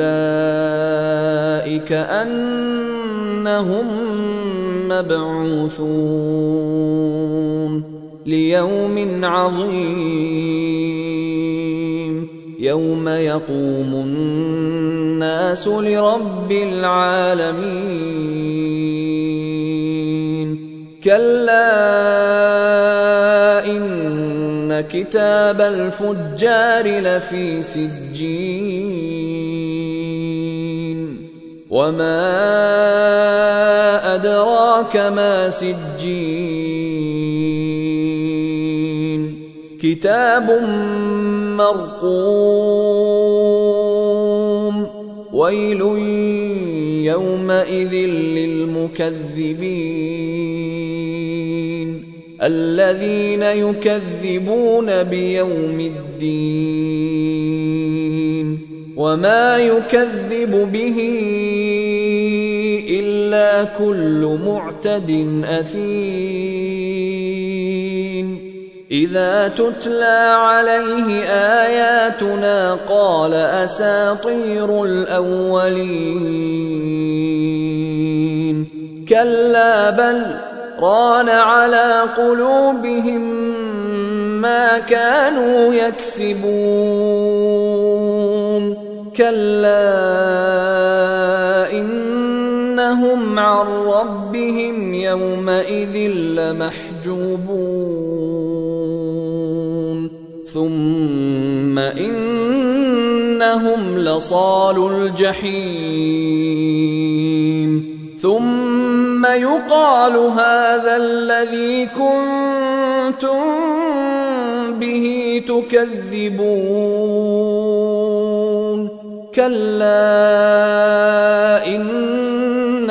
أولئك أنهم مبعوثون ليوم عظيم يوم يقوم الناس لرب العالمين كلا إن كتاب الفجار لفي سجين وما أدراك ما سجين كتاب مرقوم ويل يومئذ للمكذبين الذين يكذبون بيوم الدين وما يكذب به كل معتد أثيم. إذا تتلى عليه آياتنا قال أساطير الأولين. كلا بل ران على قلوبهم ما كانوا يكسبون. كلا يومئذ لمحجوبون. ثم إنهم لصال الجحيم. ثم يقال هذا الذي كنتم به تكذبون. كلا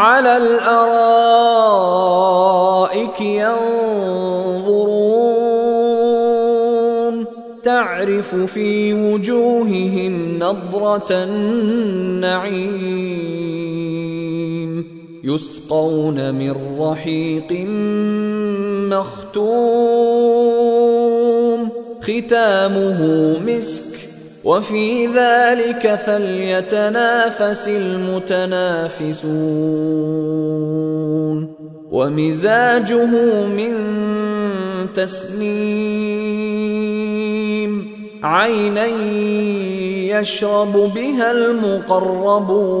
على الارائك ينظرون تعرف في وجوههم نضره النعيم يسقون من رحيق مختوم ختامه مسك وفي ذلك فليتنافس المتنافسون. ومزاجه من تسنيم عينا يشرب بها المقربون.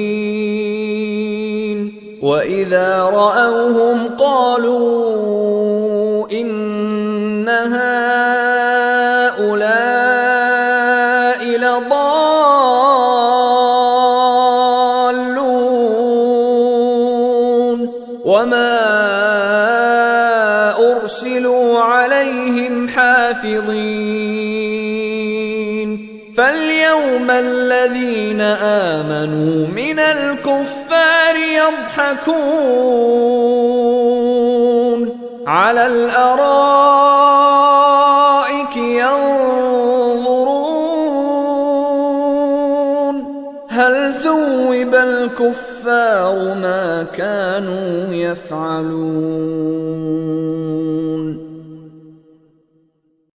واذا راوهم قالوا ان هؤلاء لضالون وما ارسلوا عليهم حافظين فاليوم الذين آمنوا من الكفار يضحكون على الأرائك ينظرون هل ثوب الكفار ما كانوا يفعلون